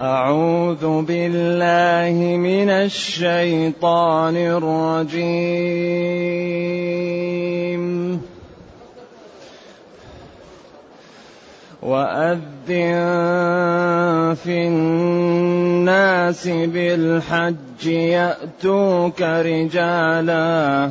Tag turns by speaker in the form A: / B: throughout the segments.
A: أعوذ بالله من الشيطان الرجيم. وأذن في الناس بالحج يأتوك رجالاً.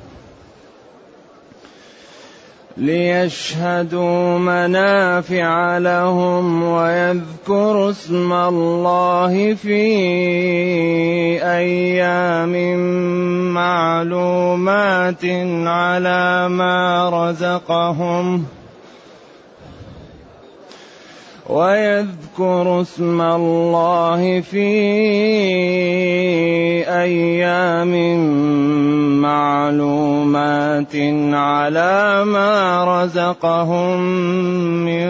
A: ليشهدوا منافع لهم ويذكروا اسم الله في أيام معلومات على ما رزقهم ويذكر اسم الله في أيام معلومات على ما رزقهم من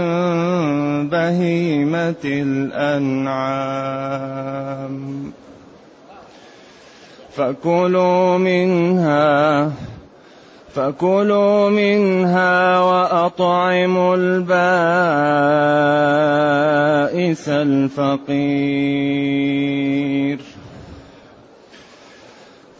A: بهيمة الأنعام. فكلوا منها فكلوا منها وأطعموا البائس الفقير.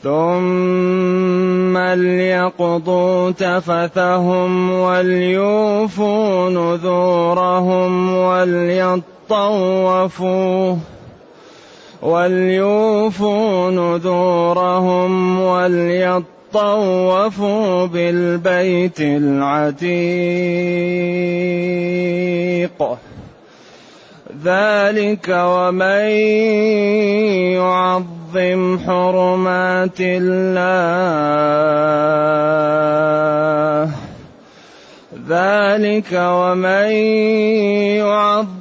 A: ثم ليقضوا تفثهم وليوفوا نذورهم وليطوفوا وليوفوا نذورهم وليطوفوا طوفوا بالبيت العتيق. ذلك ومن يعظم حرمات الله. ذلك ومن يعظم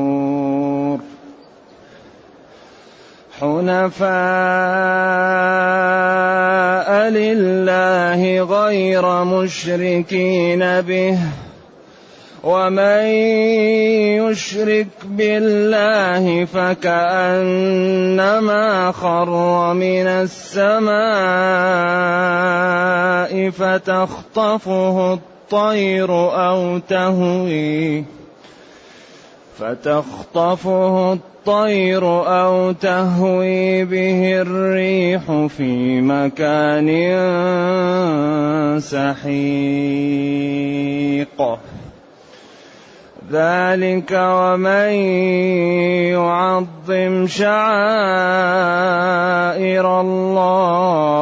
A: حنفاء لله غير مشركين به ومن يشرك بالله فكأنما خر من السماء فتخطفه الطير أو تهوي فتخطفه الطير أو تهوي به الريح في مكان سحيق. ذلك ومن يعظم شعائر الله.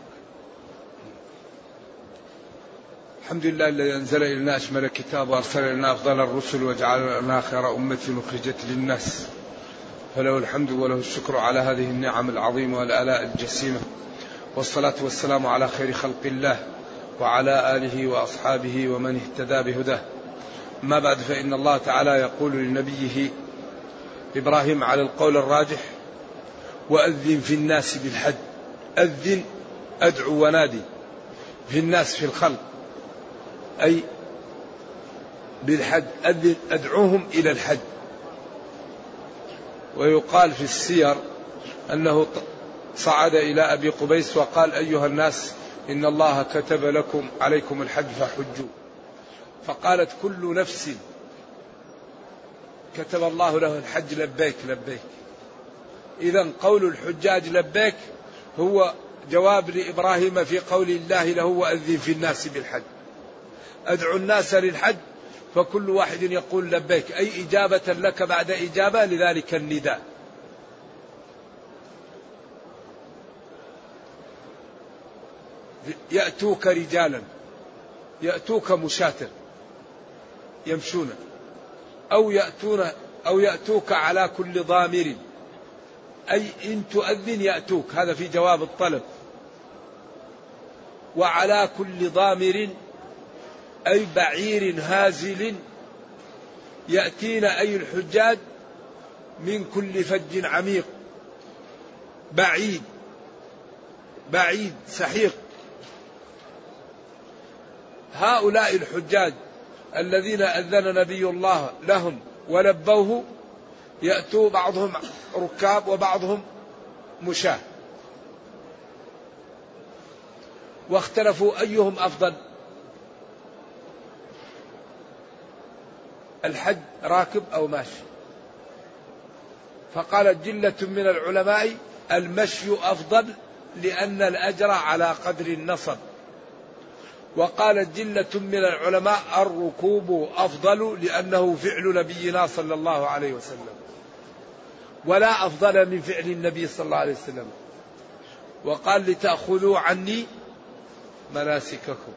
B: الحمد لله الذي أنزل إلينا أشمل الكتاب وأرسل إلينا أفضل الرسل وجعلنا خير أمة أخرجت للناس. فله الحمد وله الشكر على هذه النعم العظيمة والآلاء الجسيمة. والصلاة والسلام على خير خلق الله وعلى آله وأصحابه ومن اهتدى بهداه. ما بعد فإن الله تعالى يقول لنبيه إبراهيم على القول الراجح وأذن في الناس بالحج. أذن أدعو ونادي. في الناس في الخلق. أي بالحج أدعوهم إلى الحج ويقال في السير أنه صعد إلى أبي قبيس وقال أيها الناس إن الله كتب لكم عليكم الحج فحجوا. فقالت كل نفس كتب الله له الحج لبيك لبيك. إذا قول الحجاج لبيك هو جواب لإبراهيم في قول الله له وأذن في الناس بالحج. أدعو الناس للحج فكل واحد يقول لبيك أي إجابة لك بعد إجابة؟ لذلك النداء. يأتوك رجالا يأتوك مشاة يمشون أو يأتون أو يأتوك على كل ضامر. أي إن تؤذن يأتوك هذا في جواب الطلب. وعلى كل ضامر أي بعير هازل يأتين أي الحجاج من كل فج عميق. بعيد بعيد سحيق. هؤلاء الحجاج الذين أذن نبي الله لهم ولبوه يأتوا بعضهم ركاب وبعضهم مشاة. واختلفوا أيهم أفضل؟ الحج راكب أو ماشي. فقالت جلة من العلماء المشي أفضل لأن الأجر على قدر النصب. وقالت جلة من العلماء الركوب أفضل لأنه فعل نبينا صلى الله عليه وسلم. ولا أفضل من فعل النبي صلى الله عليه وسلم. وقال لتأخذوا عني مناسككم.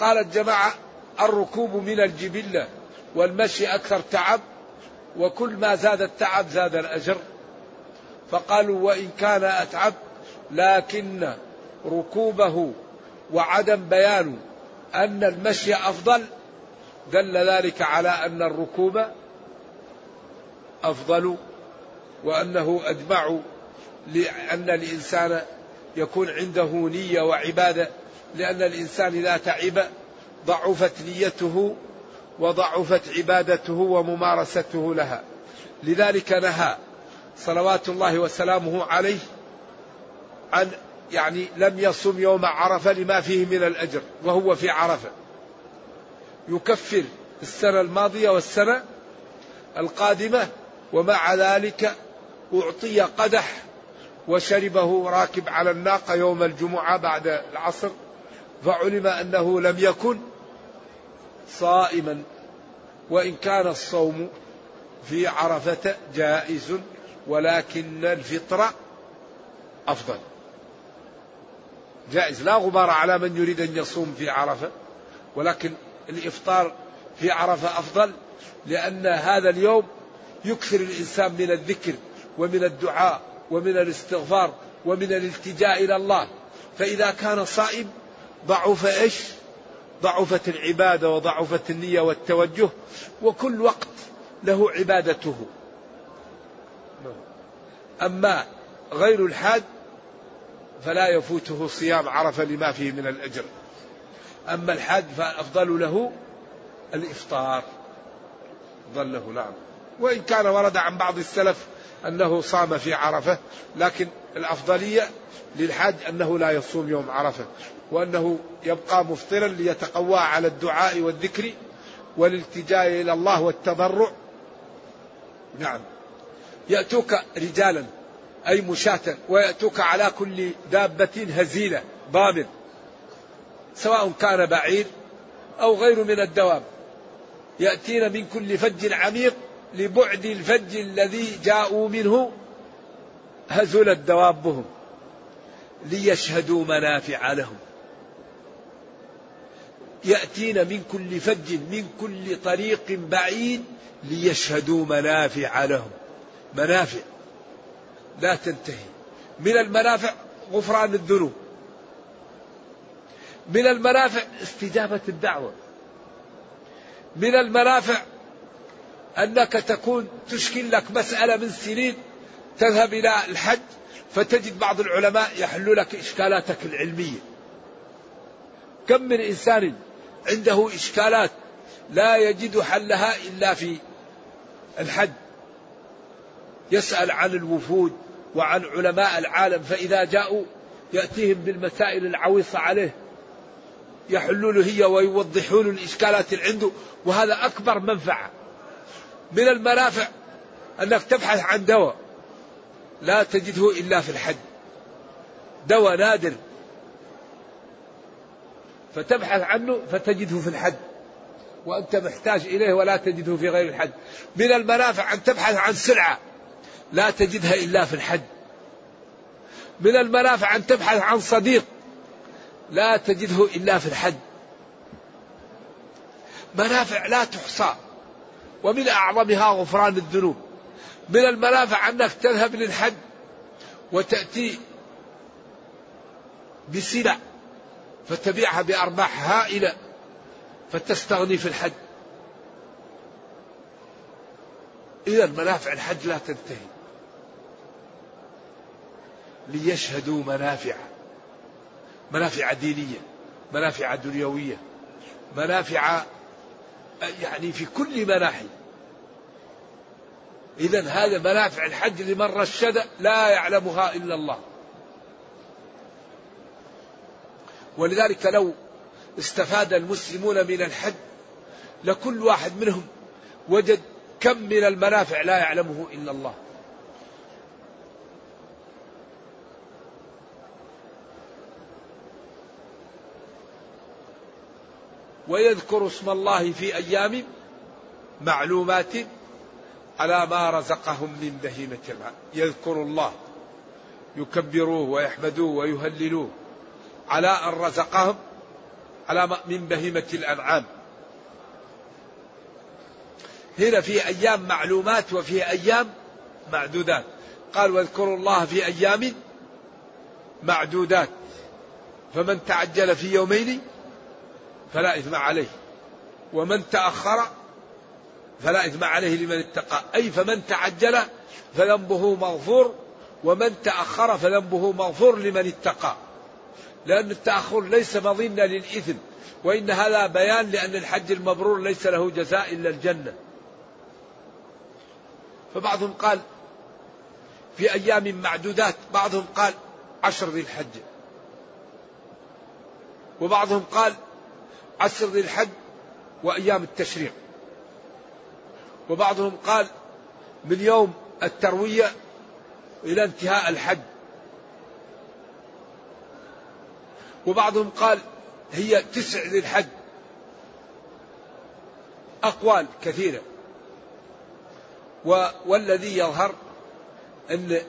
B: قالت جماعة الركوب من الجبلة. والمشي أكثر تعب وكل ما زاد التعب زاد الأجر. فقالوا وإن كان أتعب لكن ركوبه وعدم بيان أن المشي أفضل دل ذلك على أن الركوب أفضل وأنه أجمع لأن الإنسان يكون عنده نية وعبادة لأن الإنسان إذا تعب ضعفت نيته وضعفت عبادته وممارسته لها. لذلك نهى صلوات الله وسلامه عليه عن يعني لم يصم يوم عرفة لما فيه من الأجر وهو في عرفة. يكفر السنة الماضية والسنة القادمة ومع ذلك أعطي قدح وشربه راكب على الناقة يوم الجمعة بعد العصر فعلم أنه لم يكن صائما. وإن كان الصوم في عرفة جائز ولكن الفطر أفضل. جائز لا غبار على من يريد أن يصوم في عرفة ولكن الإفطار في عرفة أفضل لأن هذا اليوم يكثر الإنسان من الذكر ومن الدعاء ومن الاستغفار ومن الالتجاء إلى الله. فإذا كان صائم ضعف إيش؟ ضعفت العبادة وضعفت النية والتوجه وكل وقت له عبادته. أما غير الحاج فلا يفوته صيام عرفة لما فيه من الأجر. أما الحاج فأفضل له الإفطار. أفضل له نعم. وإن كان ورد عن بعض السلف أنه صام في عرفة لكن الأفضلية للحاج أنه لا يصوم يوم عرفة. وأنه يبقى مفطرا ليتقوى على الدعاء والذكر والالتجاء إلى الله والتضرع. نعم. يأتوك رجالا أي مشاة ويأتوك على كل دابة هزيلة ضامن سواء كان بعير أو غير من الدواب. يأتين من كل فج عميق لبعد الفج الذي جاءوا منه هزلت دوابهم ليشهدوا منافع لهم. يأتين من كل فج من كل طريق بعيد ليشهدوا منافع لهم. منافع. لا تنتهي. من المنافع غفران الذنوب. من المنافع استجابة الدعوة. من المنافع أنك تكون تشكل لك مسألة من سنين تذهب إلى الحج فتجد بعض العلماء يحل لك إشكالاتك العلمية. كم من إنسان عنده إشكالات لا يجد حلها إلا في الحج يسأل عن الوفود وعن علماء العالم فإذا جاءوا يأتيهم بالمسائل العويصة عليه يحلوا له هي ويوضحون الإشكالات اللي عنده وهذا أكبر منفعة. من المنافع أنك تبحث عن دواء لا تجده إلا في الحج دواء نادر فتبحث عنه فتجده في الحج وأنت محتاج إليه ولا تجده في غير الحج من المنافع أن تبحث عن سلعة لا تجدها إلا في الحج من المنافع أن تبحث عن صديق لا تجده إلا في الحج منافع لا تحصى. ومن أعظمها غفران الذنوب. من المنافع أنك تذهب للحج وتأتي بسلع. فتبيعها بأرباح هائلة فتستغني في الحج. إذا منافع الحج لا تنتهي. ليشهدوا منافع منافع دينية منافع دنيوية منافع يعني في كل مناحي إذا هذا منافع الحج لمن رشد لا يعلمها إلا الله. ولذلك لو استفاد المسلمون من الحج لكل واحد منهم وجد كم من المنافع لا يعلمه إلا الله. ويذكر اسم الله في أيام معلومات على ما رزقهم من بهيمة الأنعام يذكر الله يكبروه ويحمدوه ويهللوه. على أن رزقهم على من بهيمة الأنعام. هنا في أيام معلومات وفي أيام معدودات. قال واذكروا الله في أيام معدودات. فمن تعجل في يومين فلا إثم عليه ومن تأخر فلا إثم عليه لمن اتقى. أي فمن تعجل فذنبه مغفور ومن تأخر فذنبه مغفور لمن اتقى. لأن التأخر ليس مظنة للإثم وإن هذا بيان لأن الحج المبرور ليس له جزاء إلا الجنة. فبعضهم قال في أيام معدودات بعضهم قال عشر ذي الحج. وبعضهم قال عشر ذي الحج وأيام التشريق. وبعضهم قال من يوم التروية إلى انتهاء الحج. وبعضهم قال هي تسع ذي الحج أقوال كثيرة. والذي يظهر أن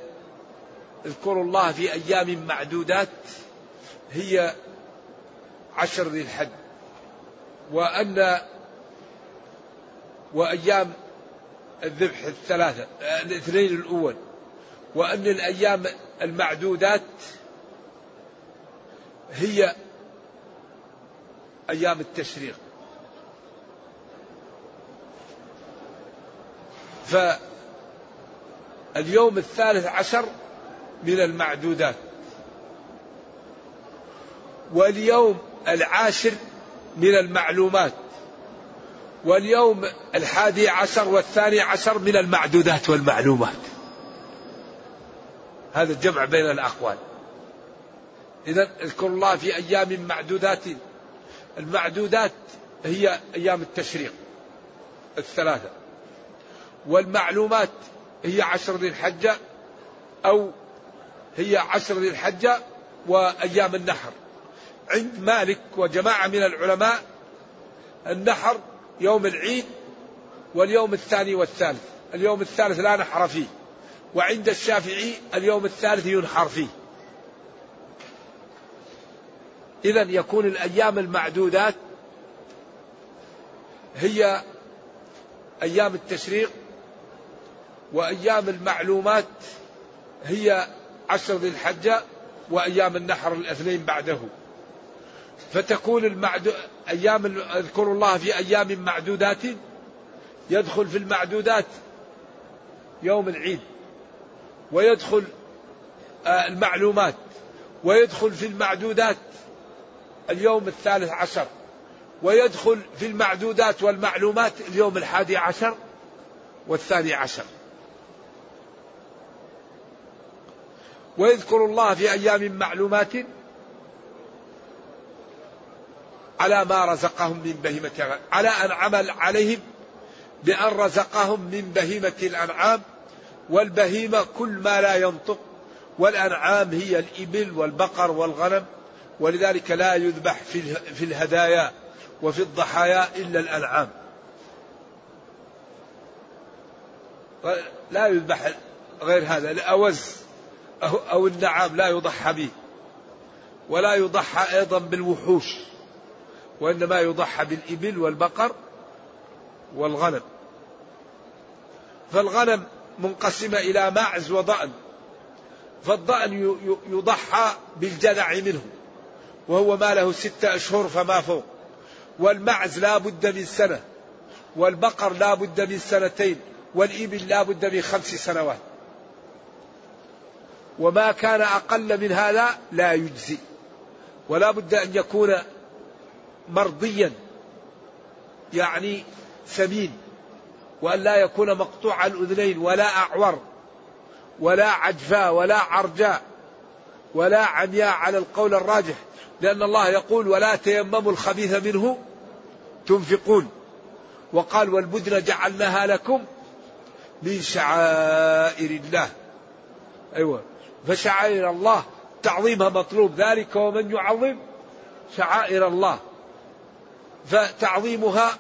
B: اذكروا الله في أيام معدودات هي عشر ذي الحج. وأن وأيام الذبح الثلاثة الاثنين الأول. وأن الأيام المعدودات هي أيام التشريق. فاليوم الثالث عشر من المعدودات. واليوم العاشر من المعلومات. واليوم الحادي عشر والثاني عشر من المعدودات والمعلومات. هذا الجمع بين الأقوال. إذا اذكر الله في أيام معدودات. المعدودات هي أيام التشريق الثلاثة. والمعلومات هي عشر ذي الحجة أو هي عشر ذي الحجة وأيام النحر. عند مالك وجماعة من العلماء النحر يوم العيد واليوم الثاني والثالث. اليوم الثالث لا نحر فيه. وعند الشافعي اليوم الثالث ينحر فيه. إذا يكون الأيام المعدودات هي أيام التشريق وأيام المعلومات هي عشر ذي الحجة وأيام النحر الاثنين بعده. فتكون المعدو أيام أذكر الله في أيام معدودات يدخل في المعدودات يوم العيد ويدخل آه، المعلومات ويدخل في المعدودات اليوم الثالث عشر ويدخل في المعدودات والمعلومات اليوم الحادي عشر والثاني عشر. ويذكر الله في أيام معلومات على ما رزقهم من بهيمة على أن عمل عليهم بأن رزقهم من بهيمة الأنعام والبهيمة كل ما لا ينطق والأنعام هي الإبل والبقر والغنم ولذلك لا يذبح في الهدايا وفي الضحايا إلا الأنعام. لا يذبح غير هذا الأوز أو النعام لا يضحى به ولا يضحى أيضا بالوحوش وإنما يضحى بالإبل والبقر والغنم. فالغنم منقسمة إلى معز وضأن فالضأن يضحى بالجذع منه. وهو ما له ستة أشهر فما فوق. والمعز لا بد من سنة. والبقر لا بد من سنتين. والإبل لا بد من خمس سنوات. وما كان أقل من هذا لا يجزي. ولا بد أن يكون مرضيا يعني سمين وأن لا يكون مقطوع الأذنين ولا أعور ولا عجفاء ولا عرجاء. ولا عمياء على القول الراجح لأن الله يقول ولا تيمموا الخبيث منه تنفقون وقال والبدن جعلناها لكم من شعائر الله أيوة. فشعائر الله تعظيمها مطلوب. ذلك ومن يعظم شعائر الله. فتعظيمها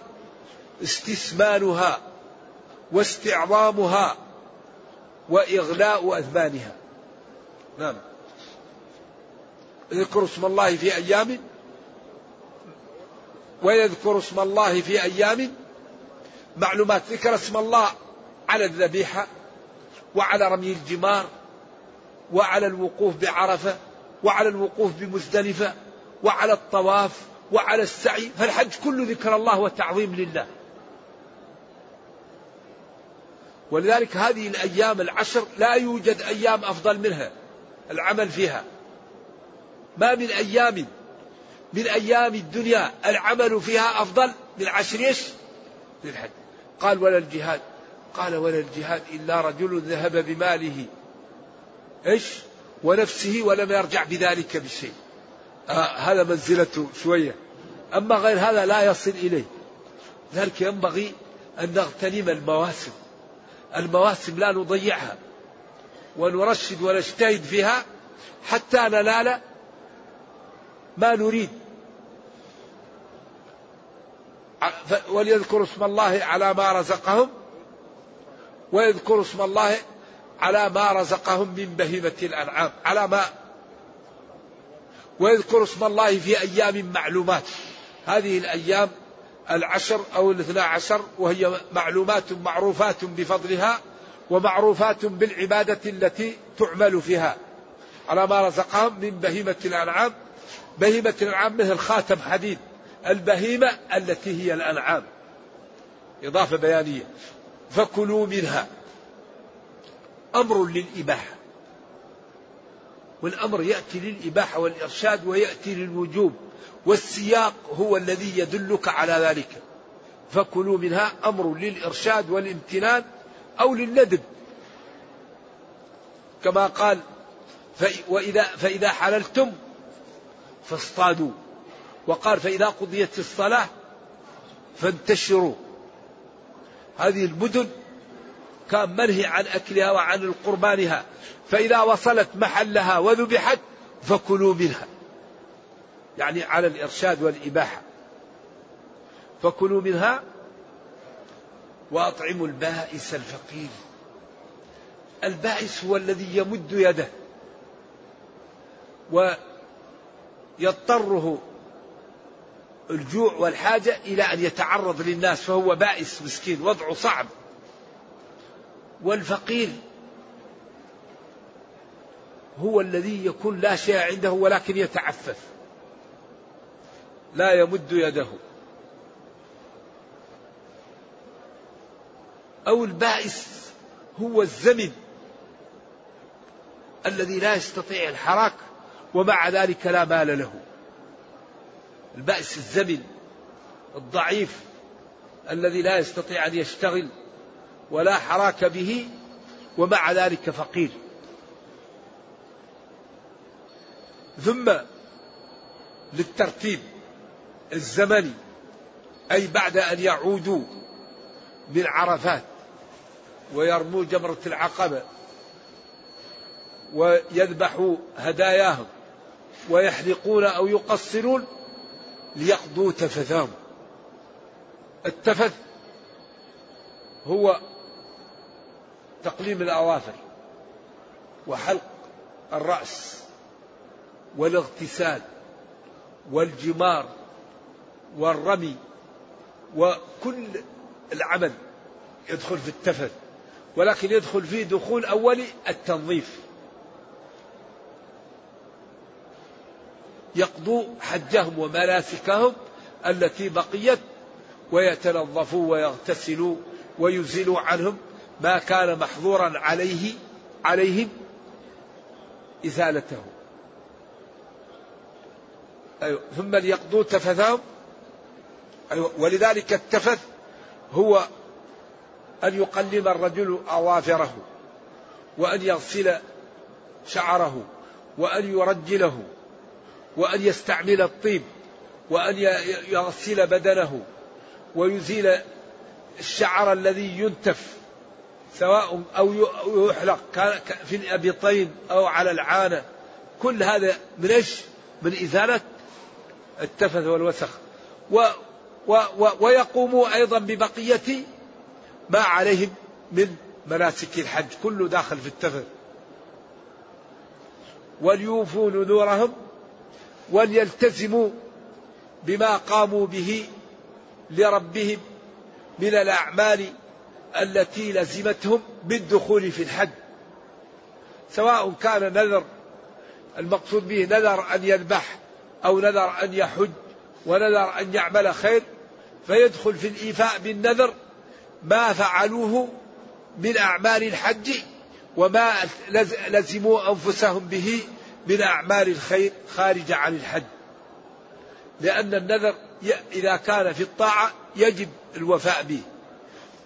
B: استثمانها واستعظامها وإغلاء أثمانها. نعم. اذكروا اسم الله في أيام ويذكر اسم الله في أيام. معلومات ذكر اسم الله على الذبيحة وعلى رمي الجمار وعلى الوقوف بعرفة وعلى الوقوف بمزدلفة وعلى الطواف وعلى السعي. فالحج كله ذكر الله وتعظيم لله. ولذلك هذه الأيام العشر لا يوجد أيام أفضل منها العمل فيها. ما من أيام من أيام الدنيا العمل فيها أفضل من عشر للحج قال ولا الجهاد. قال ولا الجهاد إلا رجل ذهب بماله. إيش؟ ونفسه ولم يرجع بذلك بشيء. آه هذا منزلته شوية. أما غير هذا لا يصل إليه. ذلك ينبغي أن نغتنم المواسم. المواسم لا نضيعها. ونرشد ونجتهد فيها حتى ننال ما نريد. وليذكروا اسم الله على ما رزقهم ويذكروا اسم الله على ما رزقهم من بهيمة الأنعام على ما. ويذكر اسم الله في أيام معلومات. هذه الأيام العشر أو الاثنى عشر وهي معلومات معروفات بفضلها ومعروفات بالعبادة التي تعمل فيها على ما رزقهم من بهيمة الأنعام بهيمة الأنعام مثل خاتم حديد البهيمة التي هي الأنعام. إضافة بيانية فكلوا منها. أمر للإباحة. والأمر يأتي للإباحة والإرشاد ويأتي للوجوب والسياق هو الذي يدلك على ذلك. فكلوا منها أمر للإرشاد والامتنان أو للندب. كما قال وإذا فإذا حللتم فاصطادوا. وقال فإذا قضيت الصلاة فانتشروا. هذه المدن كان منهي عن أكلها وعن قربانها. فإذا وصلت محلها وذبحت فكلوا منها. يعني على الإرشاد والإباحة. فكلوا منها وأطعموا البائس الفقير. البائس هو الذي يمد يده. ويضطره الجوع والحاجة إلى أن يتعرض للناس فهو بائس مسكين وضعه صعب. والفقير هو الذي يكون لا شيء عنده ولكن يتعفف. لا يمد يده. أو البائس هو الزمن الذي لا يستطيع الحراك ومع ذلك لا مال له. البائس الزمن الضعيف الذي لا يستطيع أن يشتغل ولا حراك به ومع ذلك فقير. ثم للترتيب الزمني أي بعد أن يعودوا من عرفات ويرموا جمرة العقبة ويذبحوا هداياهم. ويحلقون أو يقصرون ليقضوا تفثهم التفث هو تقليم الأظافر وحلق الرأس والاغتسال والجمار والرمي وكل العمل يدخل في التفث ولكن يدخل فيه دخول أولي التنظيف. يقضوا حجهم ومناسكهم التي بقيت ويتنظفوا ويغتسلوا ويزيلوا عنهم ما كان محظورا عليه عليهم إزالته أيوة. ثم ليقضوا تفثهم أيوة. ولذلك التفث هو أن يقلم الرجل أظافره وأن يغسل شعره وأن يرجله وأن يستعمل الطيب وأن يغسل بدنه ويزيل الشعر الذي ينتف سواء أو يحلق في الأبطين أو على العانة. كل هذا من إيش؟ من إزالة التفث والوسخ. و و و ويقوموا أيضا ببقية ما عليهم من مناسك الحج كله داخل في التفث. وليوفوا نذورهم وليلتزموا بما قاموا به لربهم من الأعمال التي لزمتهم بالدخول في الحج. سواء كان نذر المقصود به نذر أن يذبح أو نذر أن يحج ونذر أن يعمل خير فيدخل في الإيفاء بالنذر ما فعلوه من أعمال الحج وما لزموا أنفسهم به من أعمال الخير خارجة عن الحج لأن النذر إذا كان في الطاعة يجب الوفاء به.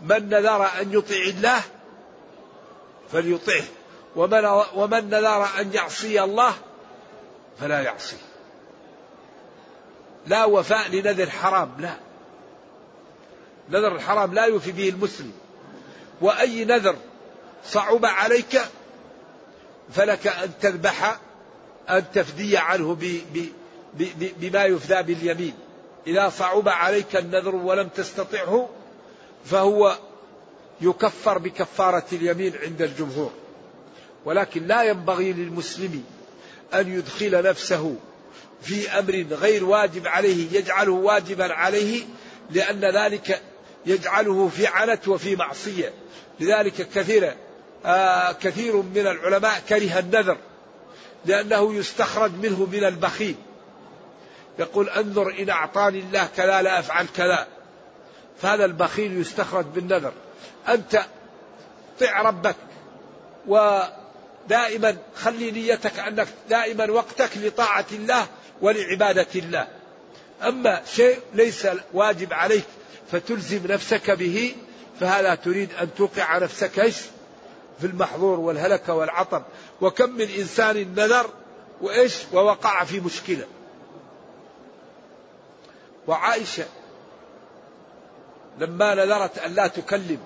B: من نذر أن يطيع الله فليطعه. ومن, ومن نذر أن يعصي الله فلا يعصيه لا وفاء لنذر حرام لا. نذر الحرام لا يوفي به المسلم. وأي نذر صعب عليك فلك أن تذبح أن تفدي عنه بما يفدى باليمين. إذا صعب عليك النذر ولم تستطعه فهو يكفر بكفارة اليمين عند الجمهور. ولكن لا ينبغي للمسلم أن يدخل نفسه في أمر غير واجب عليه يجعله واجبا عليه لأن ذلك يجعله في عنت وفي معصية. لذلك كثير آه كثير من العلماء كره النذر. لأنه يستخرج منه من البخيل. يقول انظر إن أعطاني الله كذا لا أفعل كذا فهذا البخيل يستخرج بالنذر. أنت طع ربك ودائما خلي نيتك أنك دائما وقتك لطاعة الله ولعبادة الله. أما شيء ليس واجب عليك فتلزم نفسك به فهذا تريد أن توقع نفسك إيش؟ في المحظور والهلكة والعطب. وكم من إنسان نذر وإيش ووقع في مشكلة. وعائشة لما نذرت أن لا تكلم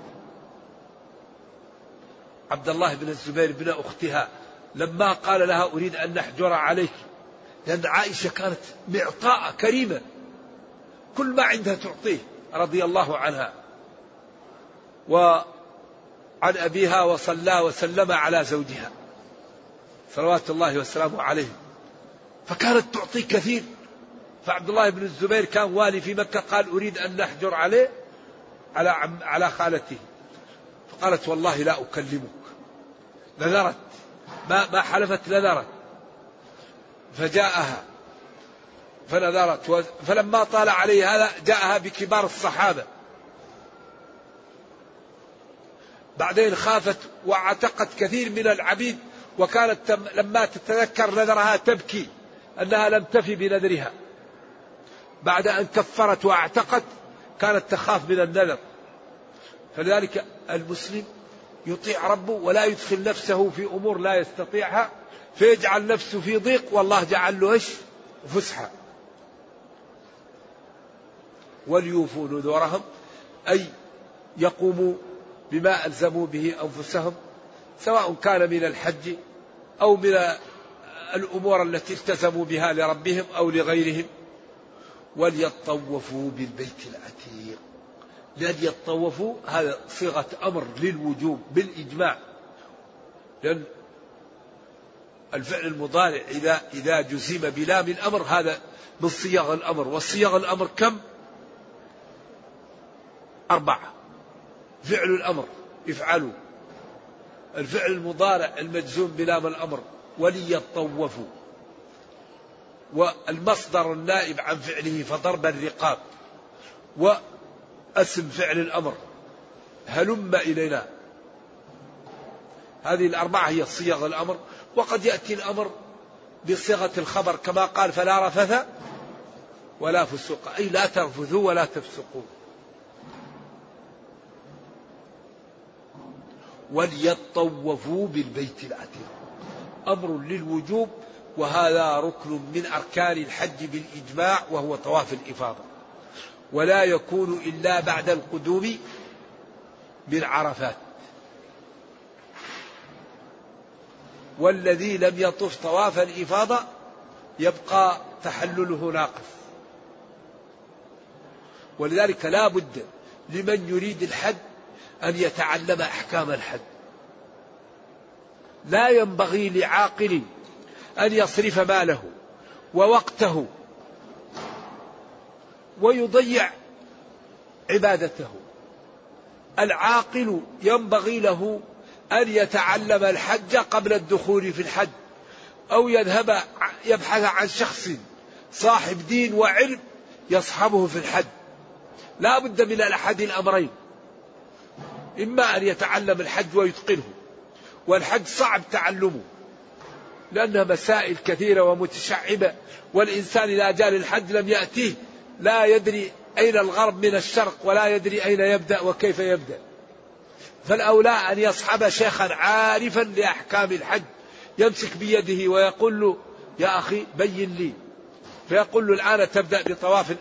B: عبد الله بن الزبير بن أختها لما قال لها أريد أن نحجر عليك لأن عائشة كانت معطاءة كريمة كل ما عندها تعطيه رضي الله عنها. وعن أبيها وصلى وسلم على زوجها. صلوات الله وسلامه عليه. فكانت تعطي كثير. فعبد الله بن الزبير كان والي في مكة قال أريد أن نحجر عليه على على خالته. فقالت والله لا أكلمك. نذرت. ما ما حلفت نذرت. فجاءها. فنذرت. فلما طال عليه هذا جاءها بكبار الصحابة. بعدين خافت واعتقت كثير من العبيد. وكانت لما تتذكر نذرها تبكي أنها لم تفي بنذرها. بعد أن كفرت واعتقت كانت تخاف من النذر. فلذلك المسلم يطيع ربه ولا يدخل نفسه في أمور لا يستطيعها فيجعل نفسه في ضيق والله جعل له إيش؟ فسحة. وليوفوا نذورهم أي يقوموا بما ألزموا به أنفسهم سواء كان من الحج أو من الأمور التي التزموا بها لربهم أو لغيرهم. وليطوفوا بالبيت العتيق. لأن يطوفوا هذا صيغة أمر للوجوب بالإجماع. لأن الفعل المضارع إذا إذا جزم بلام الأمر هذا من صيغ الأمر. وصيغ الأمر كم؟ أربعة. فعل الأمر افعلوا. الفعل المضارع المجزوم بلام الأمر وليطوفوا والمصدر النائب عن فعله فضرب الرقاب. واسم فعل الأمر. هلم إلينا. هذه الأربعة هي صيغ الأمر. وقد يأتي الأمر بصيغة الخبر كما قال فلا رفث ولا فسوق. أي لا ترفثوا ولا تفسقوا. وليطوفوا بالبيت العتيق. أمر للوجوب وهذا ركن من أركان الحج بالإجماع وهو طواف الإفاضة. ولا يكون إلا بعد القدوم من عرفات. والذي لم يطف طواف الإفاضة يبقى تحلله ناقص. ولذلك لا بد لمن يريد الحج أن يتعلم أحكام الحج لا ينبغي لعاقل أن يصرف ماله ووقته ويضيع عبادته. العاقل ينبغي له أن يتعلم الحج قبل الدخول في الحج أو يذهب يبحث عن شخص صاحب دين وعلم يصحبه في الحج. لا بد من الأحد الأمرين. إما أن يتعلم الحج ويتقنه والحج صعب تعلمه لأنها مسائل كثيرة ومتشعبة والإنسان إذا جاء للحج لم يأتيه لا يدري أين الغرب من الشرق ولا يدري أين يبدأ وكيف يبدأ. فالأولى أن يصحب شيخا عارفا لأحكام الحج يمسك بيده ويقول له يا أخي بين لي. فيقول له الآن تبدأ بطواف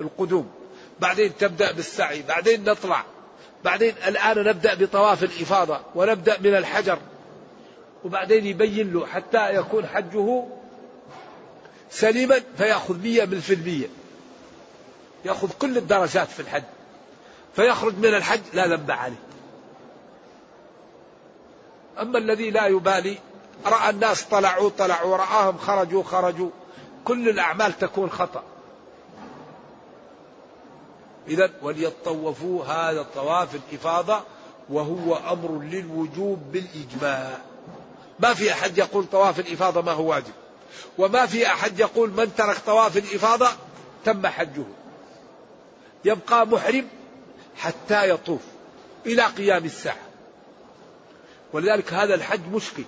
B: القدوم بعدين تبدأ بالسعي بعدين نطلع. بعدين الآن نبدأ بطواف الإفاضة ونبدأ من الحجر. وبعدين يبين له حتى يكون حجه سليما فيأخذ مية من في المية يأخذ كل الدرجات في الحج. فيخرج من الحج لا ذنب عليه. أما الذي لا يبالي رأى الناس طلعوا طلعوا رآهم خرجوا خرجوا. كل الأعمال تكون خطأ. إذا وليطوفوا هذا الطواف الإفاضة وهو أمر للوجوب بالإجماع. ما في أحد يقول طواف الإفاضة ما هو واجب. وما في أحد يقول من ترك طواف الإفاضة تم حجه. يبقى محرم حتى يطوف إلى قيام الساعة. ولذلك هذا الحج مشكل.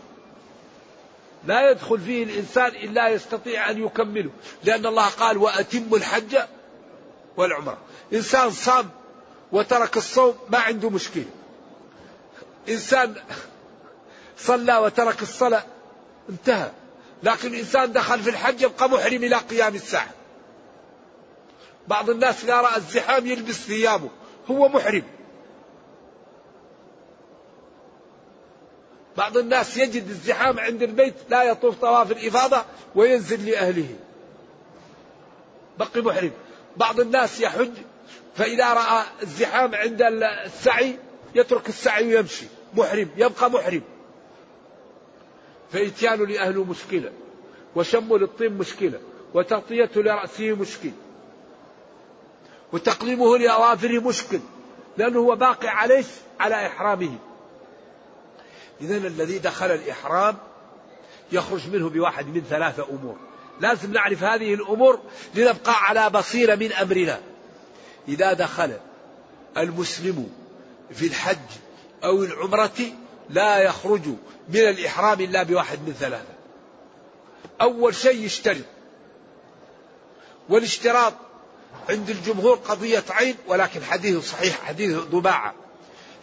B: لا يدخل فيه الإنسان إلا يستطيع أن يكمله. لأن الله قال وأتم الحج والعمرة. إنسان صام وترك الصوم ما عنده مشكلة. إنسان صلى وترك الصلاة انتهى. لكن الإنسان دخل في الحج يبقى محرم إلى قيام الساعة. بعض الناس إذا رأى الزحام يلبس ثيابه هو محرم. بعض الناس يجد الزحام عند البيت لا يطوف طواف الإفاضة وينزل لأهله. بقي محرم. بعض الناس يحج فإذا رأى الزحام عند السعي يترك السعي ويمشي. محرم يبقى محرم. فإتيان لأهله مشكلة وشم للطين مشكلة وتغطية لرأسه مشكل وتقليمه لأظافره مشكل لأنه هو باقي عليه على إحرامه. إذا الذي دخل الإحرام يخرج منه بواحد من ثلاثة أمور. لازم نعرف هذه الأمور لنبقى على بصيرة من أمرنا. إذا دخل المسلم في الحج أو العمرة لا يخرج من الإحرام إلا بواحد من ثلاثة. أول شيء يشترط والاشتراط عند الجمهور قضية عين ولكن حديث صحيح حديث ضباعة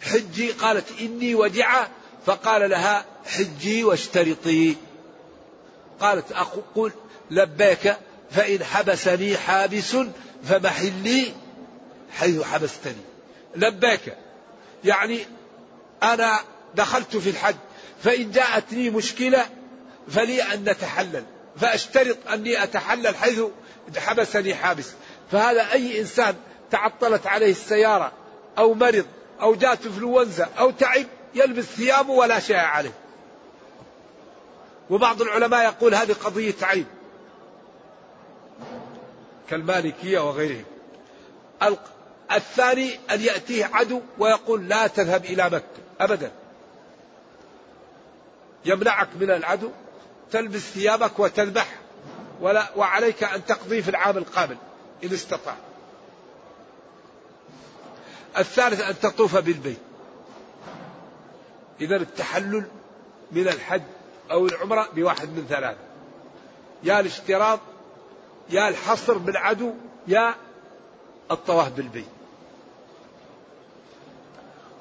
B: حجي قالت إني وجعة فقال لها حجي واشترطي. قالت أقول لبيك فإن حبسني حابس فمحلي حيث حبستني. لبيك. يعني أنا دخلت في الحج فإن جاءتني مشكلة فلي أن نتحلل فأشترط أني أتحلل حيث حبسني حابس. فهذا أي إنسان تعطلت عليه السيارة أو مرض أو جاءت إنفلونزا أو تعب يلبس ثيابه ولا شيء عليه. وبعض العلماء يقول هذه قضية عيب. كالمالكية وغيرهم. الثاني أن يأتيه عدو ويقول لا تذهب إلى مكة. أبدا. يمنعك من العدو تلبس ثيابك وتذبح ولا وعليك أن تقضي في العام القابل إن استطاع الثالث أن تطوف بالبيت. إذا التحلل من الحج أو العمرة بواحد من ثلاثة. يا الاشتراط يا الحصر بالعدو يا الطواف بالبيت.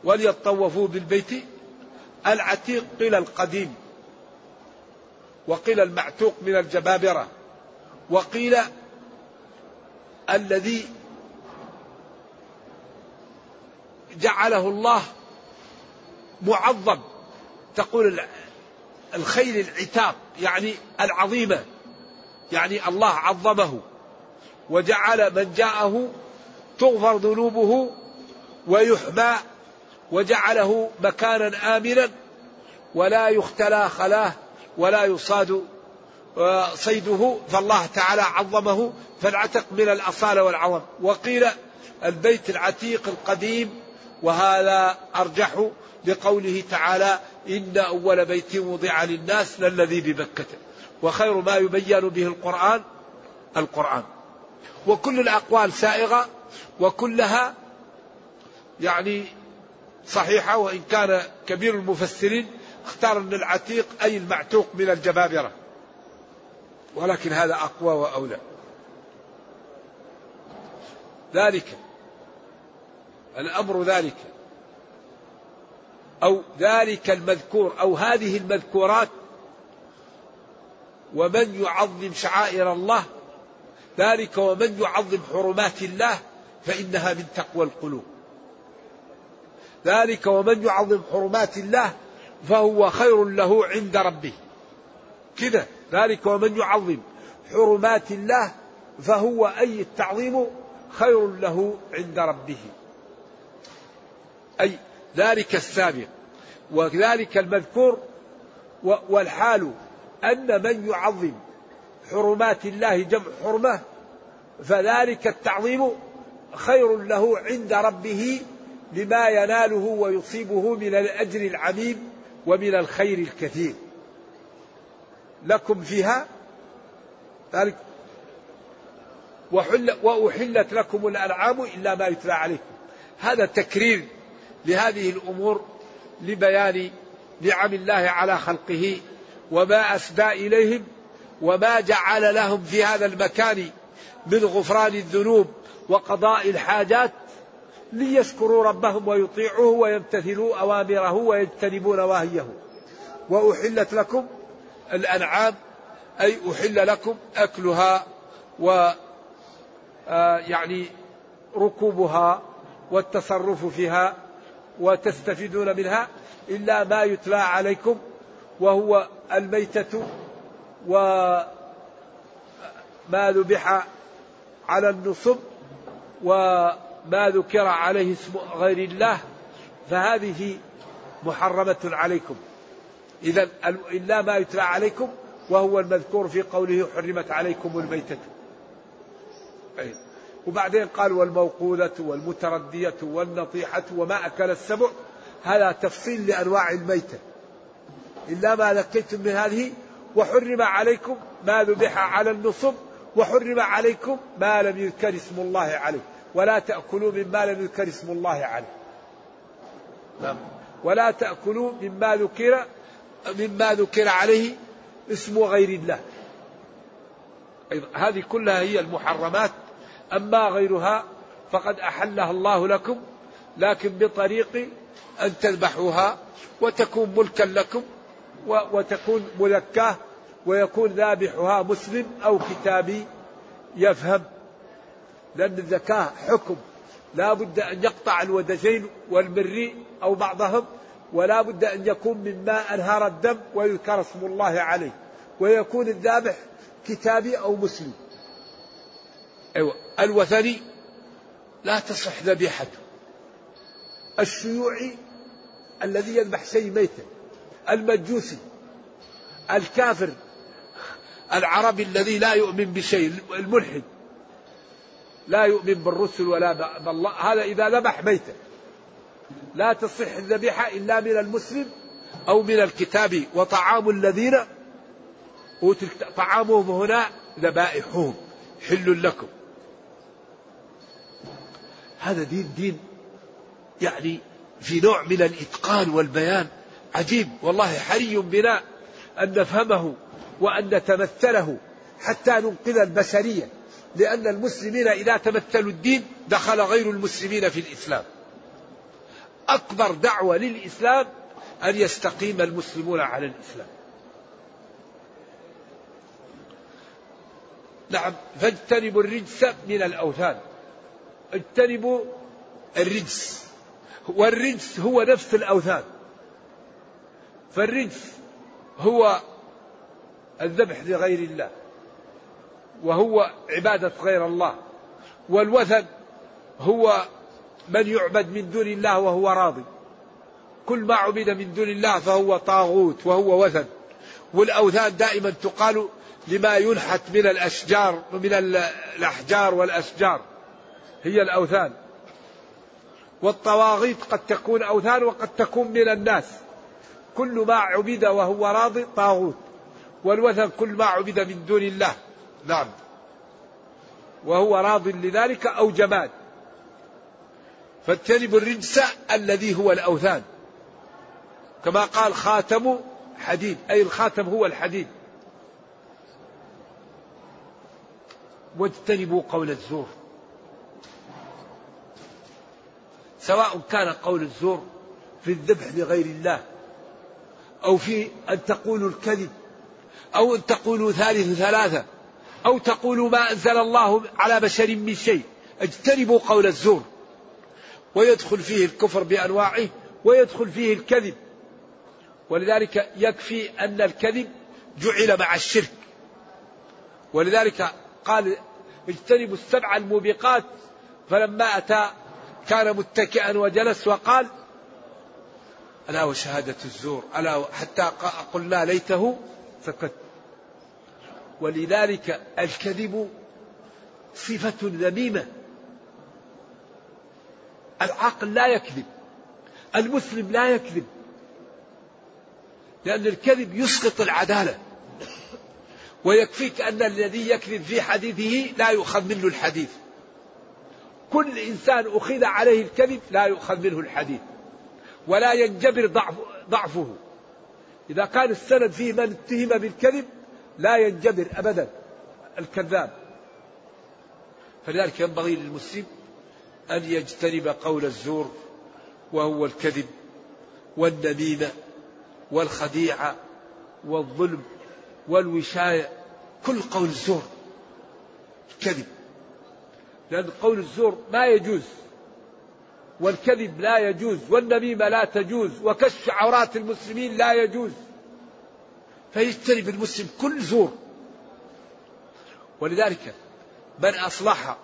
B: وليطوفوا بالبيت العتيق قيل القديم وقيل المعتوق من الجبابرة وقيل الذي جعله الله معظم تقول الخيل العتاب يعني العظيمة يعني الله عظمه وجعل من جاءه تغفر ذنوبه ويحمى وجعله مكانا آمنا ولا يختلى خلاه ولا يصاد آه، صيده. فالله تعالى عظمه فالعتق من الأصالة والعظم. وقيل البيت العتيق القديم وهذا أرجح لقوله تعالى إن أول بيت وضع للناس للذي بمكة. وخير ما يبين به القرآن القرآن. وكل الأقوال سائغة وكلها يعني صحيحة وإن كان كبير المفسرين اختار أن العتيق أي المعتوق من الجبابرة. ولكن هذا أقوى وأولى. ذلك الأمر ذلك. أو ذلك المذكور أو هذه المذكورات. ومن يعظم شعائر الله ذلك ومن يعظم حرمات الله فإنها من تقوى القلوب. ذلك ومن يعظم حرمات الله فهو خير له عند ربه. كده ذلك ومن يعظم حرمات الله فهو أي التعظيم خير له عند ربه. أي ذلك السابق وذلك المذكور والحال أن من يعظم حرمات الله جمع حرمة فذلك التعظيم خير له عند ربه لما يناله ويصيبه من الأجر العميم ومن الخير الكثير. لكم فيها ذلك. وحل وأحلت لكم الأنعام إلا ما يتلى عليكم. هذا تكرير لهذه الأمور لبيان نعم الله على خلقه وما أسدى إليهم وما جعل لهم في هذا المكان من غفران الذنوب. وقضاء الحاجات ليشكروا ربهم ويطيعوه ويمتثلوا أوامره ويجتنبوا نواهيه. وأحلت لكم الأنعام أي أحل لكم أكلها و آه، يعني ركوبها والتصرف فيها وتستفيدون منها إلا ما يتلى عليكم وهو الميتة وما ذبح على النصب. وما ذكر عليه اسم غير الله فهذه محرمة عليكم. إذا إلا ما يتلى عليكم وهو المذكور في قوله حرمت عليكم الميتة. أي. وبعدين قال والموقوذة والمتردية والنطيحة وما أكل السبع هذا تفصيل لأنواع الميتة. إلا ما ذكيتم من هذه وحرم عليكم ما ذبح على النصب وحرم عليكم ما لم يذكر اسم الله عليه. ولا تأكلوا مما لم يذكر اسم الله عليه نعم. ولا تأكلوا مما ذكر مما ذكر عليه اسم غير الله. أيضا هذه كلها هي المحرمات. أما غيرها فقد أحلها الله لكم لكن بطريق أن تذبحوها وتكون ملكا لكم وتكون مذكاة ويكون ذابحها مسلم أو كتابي يفهم. لأن الزكاة حكم. لا بد أن يقطع الودجين والمري أو بعضهم ولا بد أن يكون مما أنهار الدم ويذكر اسم الله عليه. ويكون الذابح كتابي أو مسلم. أيوة. الوثني لا تصح ذبيحته. الشيوعي الذي يذبح شيء ميتا. المجوسي الكافر العربي الذي لا يؤمن بشيء الملحد. لا يؤمن بالرسل ولا بالله. هذا إذا ذبح ميتا. لا تصح الذبيحة إلا من المسلم أو من الكتاب. وطعام الذين طعامهم هنا ذبائحهم. حل لكم. هذا دين دين يعني في نوع من الإتقان والبيان عجيب. والله حري بنا أن نفهمه وأن نتمثله حتى ننقذ البشرية. لأن المسلمين إذا تمثلوا الدين دخل غير المسلمين في الإسلام. أكبر دعوة للإسلام أن يستقيم المسلمون على الإسلام. نعم فاجتنبوا الرجس من الأوثان. اجتنبوا الرجس. والرجس هو نفس الأوثان. فالرجس هو الذبح لغير الله. وهو عبادة غير الله. والوثن هو من يعبد من دون الله وهو راضي. كل ما عبد من دون الله فهو طاغوت وهو وثن. والأوثان دائما تقال لما ينحت من الأشجار من الأحجار والأشجار. هي الأوثان. والطواغيت قد تكون أوثان وقد تكون من الناس. كل ما عبد وهو راضي طاغوت. والوثن كل ما عبد من دون الله. نعم. وهو راض لذلك أو جماد. فاجتنبوا الرجس الذي هو الأوثان. كما قال خاتم حديد أي الخاتم هو الحديد. واجتنبوا قول الزور. سواء كان قول الزور في الذبح لغير الله أو في أن تقولوا الكذب أو أن تقولوا ثالث ثلاثة. أو تقولوا ما أنزل الله على بشر من شيء. اجتنبوا قول الزور. ويدخل فيه الكفر بأنواعه ويدخل فيه الكذب. ولذلك يكفي أن الكذب جعل مع الشرك. ولذلك قال اجتنبوا السبع الموبقات. فلما أتى كان متكئا وجلس وقال ألا وشهادة الزور؟ ألا حتى قلنا ليته سكت. ولذلك الكذب صفة ذميمة. العاقل لا يكذب المسلم لا يكذب لأن الكذب يسقط العدالة. ويكفيك أن الذي يكذب في حديثه لا يؤخذ منه الحديث. كل إنسان أخذ عليه الكذب لا يؤخذ منه الحديث ولا ينجبر ضعف ضعفه. إذا كان السند فيه من اتهم بالكذب لا ينجبر أبدا الكذاب. فلذلك ينبغي للمسلم أن يجتنب قول الزور وهو الكذب والنميمة والخديعة والظلم والوشاية. كل قول الزور كذب. لأن قول الزور ما يجوز والكذب لا يجوز والنميمة لا تجوز وكشف عورات المسلمين لا يجوز. فيجتنب المسلم كل زور. ولذلك من أصلح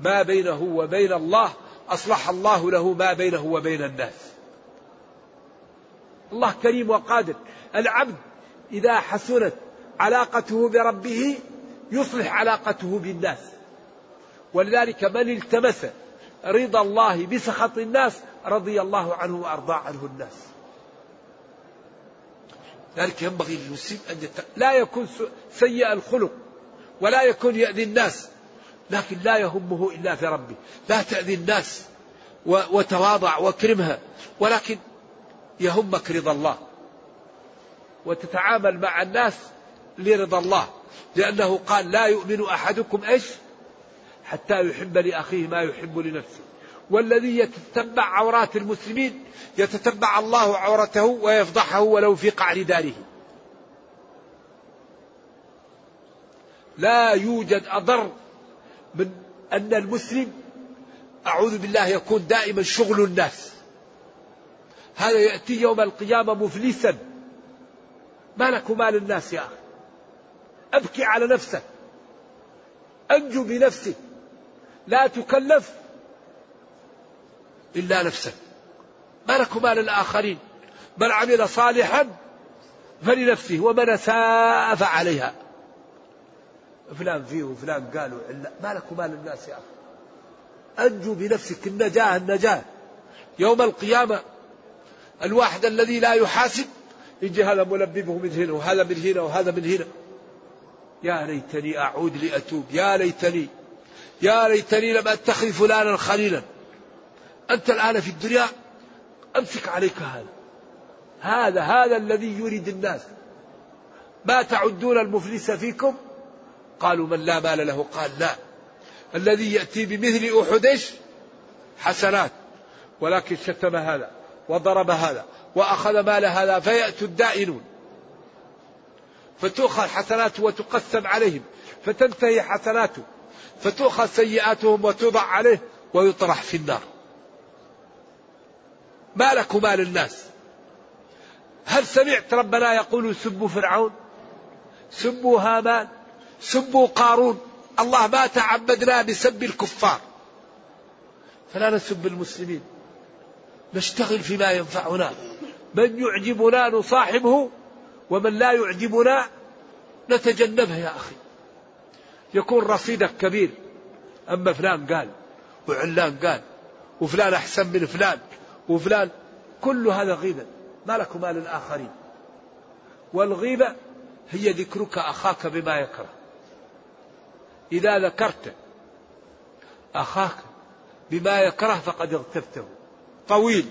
B: ما بينه وبين الله أصلح الله له ما بينه وبين الناس. الله كريم وقادر. العبد إذا حسنت علاقته بربه يصلح علاقته بالناس. ولذلك من التمس رضا الله بسخط الناس رضي الله عنه وأرضى عنه الناس. ذلك ينبغي للمسلم أن يت... لا يكون سيء الخلق ولا يكون يأذي الناس لكن لا يهمه إلا في ربه. لا تأذي الناس و... وتواضع واكرمها ولكن يهمك رضا الله. وتتعامل مع الناس لرضا الله. لأنه قال لا يؤمن أحدكم إيش؟ حتى يحب لأخيه ما يحب لنفسه. والذي يتتبع عورات المسلمين يتتبع الله عورته ويفضحه ولو في قعر داره. لا يوجد أضر من أن المسلم أعوذ بالله يكون دائما شغل الناس. هذا يأتي يوم القيامة مفلسا. ما لك مال الناس يا أخي؟ أبكي على نفسك. أنجو بنفسك. لا تكلف. إلا نفسك ما لك مال الآخرين. من عمل صالحا فلنفسه ومن ساء فعليها. فلان فيه وفلان قالوا إلا ما لك مال الناس يا أخي. أنجو بنفسك النجاة النجاة. يوم القيامة الواحد الذي لا يحاسب يجي هذا ملببه من هنا وهذا من هنا وهذا من هنا. يا ليتني أعود لأتوب. يا ليتني يا ليتني لم أتخذ فلانا خليلا. أنت الآن في الدنيا أمسك عليك هذا. هذا هذا الذي يريد الناس. ما تعدون المفلس فيكم؟ قالوا من لا مال له. قال لا. الذي يأتي بمثل أحد حسنات. ولكن شتم هذا وضرب هذا وأخذ مال هذا فيأتوا الدائنون. فتؤخذ حسناته وتقسم عليهم فتنتهي حسناته فتؤخذ سيئاتهم وتوضع عليه ويطرح في النار. ما لك مال الناس. هل سمعت ربنا يقول سبوا فرعون؟ سبوا هامان؟ سبوا قارون؟ الله ما تعبدنا بسب الكفار. فلا نسب المسلمين. نشتغل فيما ينفعنا. من يعجبنا نصاحبه ومن لا يعجبنا نتجنبه يا أخي. يكون رصيدك كبير. أما فلان قال وعلان قال وفلان أحسن من فلان. وفلان كل هذا غيبة ما لك مال الآخرين. والغيبة هي ذكرك أخاك بما يكره. إذا ذكرت أخاك بما يكره فقد اغتبته. طويل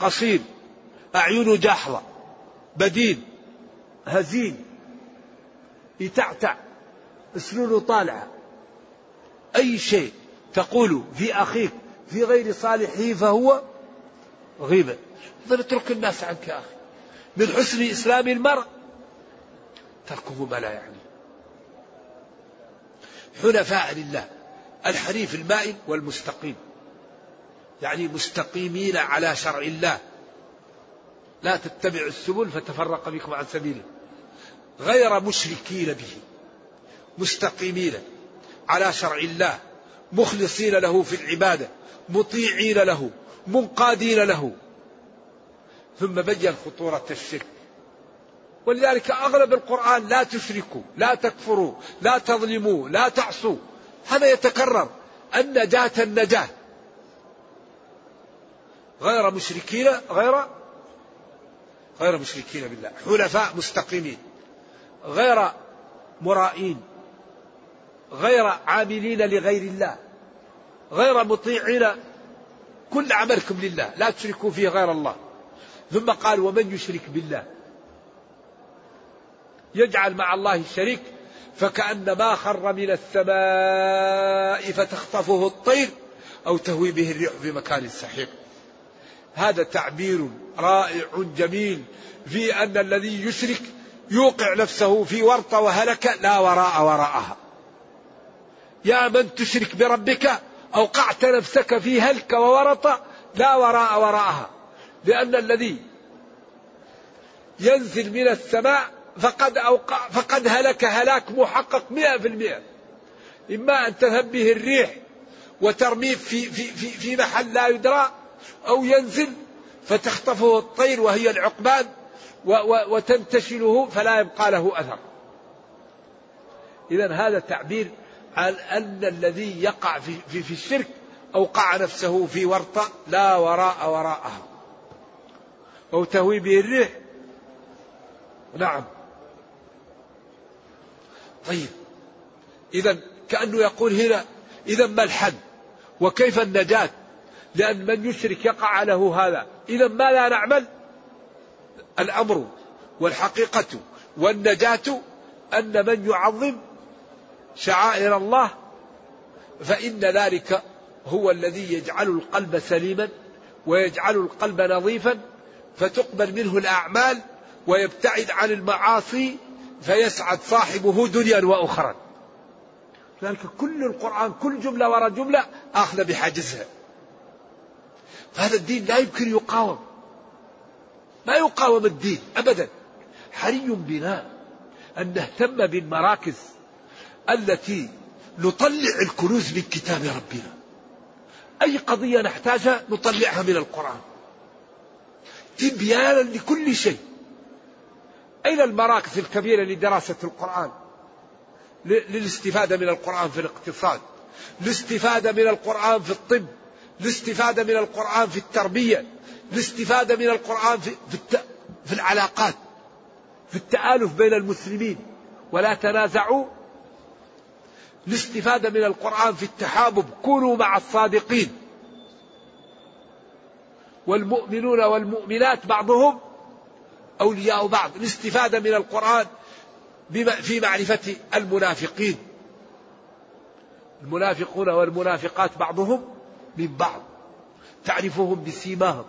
B: قصير أعينه جاحظة بدين هزيل يتعتع اسنونه طالعة أي شيء تقول في أخيك في غير صالحه فهو غيبة. اترك الناس عنك يا أخي. من حسن إسلام المرء. تركه ما لا يعني. حنفاء لله. الحنيف المائل والمستقيم. يعني مستقيمين على شرع الله. لا تتبعوا السبل فتفرق بكم عن سبيله. غير مشركين به. مستقيمين على شرع الله. مخلصين له في العبادة. مطيعين له. منقادين له. ثم بين خطورة الشرك. ولذلك أغلب القرآن لا تشركوا لا تكفروا لا تظلموا لا تعصوا. هذا يتكرر. النجاة النجاة. غير مشركين غير غير مشركين بالله. حنفاء مستقيمين. غير مرائين. غير عاملين لغير الله. غير مطيعين. كل عملكم لله لا تشركوا فيه غير الله. ثم قال ومن يشرك بالله؟ يجعل مع الله الشريك فكأنما خر من السماء فتخطفه الطير أو تهوي به الريح في مكان سحيق. هذا تعبير رائع جميل في أن الذي يشرك يوقع نفسه في ورطة وهلكة لا وراء وراءها. يا من تشرك بربك أوقعت نفسك في هلك وورطة لا وراء وراءها. لأن الذي ينزل من السماء فقد أوقع فقد هلك هلاك محقق مئة في المئة. إما أن تذهب به الريح وترميه في, في, في, في محل لا يدرى أو ينزل فتخطفه الطير وهي العقبان وتنتشله فلا يبقى له أثر. إذا هذا تعبير أن الذي يقع في, في, في الشرك أوقع نفسه في ورطة لا وراء وراءها. أو تهوي به الريح. نعم. طيب. إذا كأنه يقول هنا إذا ما الحل؟ وكيف النجاة؟ لأن من يشرك يقع له هذا. إذا ما لا نعمل؟ الأمر والحقيقة والنجاة أن من يعظم شعائر الله فإن ذلك هو الذي يجعل القلب سليما ويجعل القلب نظيفا فتقبل منه الأعمال ويبتعد عن المعاصي فيسعد صاحبه دنيا وأخرى لذلك كل القرآن كل جملة وراء جملة أخذ بحاجزها. فهذا الدين لا يمكن يقاوم. ما يقاوم الدين أبدا. حري بنا أن نهتم بالمراكز التي نطلع الكنوز من كتاب ربنا. أي قضية نحتاجها نطلعها من القرآن. تبيانا لكل شيء. أين المراكز الكبيرة لدراسة القرآن؟ للاستفادة من القرآن في الاقتصاد. الاستفادة من القرآن في الطب. الاستفادة من القرآن في التربية. الاستفادة من القرآن في, في, الت... في العلاقات. في التآلف بين المسلمين. ولا تنازعوا الاستفادة من القرآن في التحابب. كونوا مع الصادقين. والمؤمنون والمؤمنات بعضهم أولياء بعض. الاستفادة من القرآن في معرفة المنافقين. المنافقون والمنافقات بعضهم من بعض. تعرفهم بسيماهم.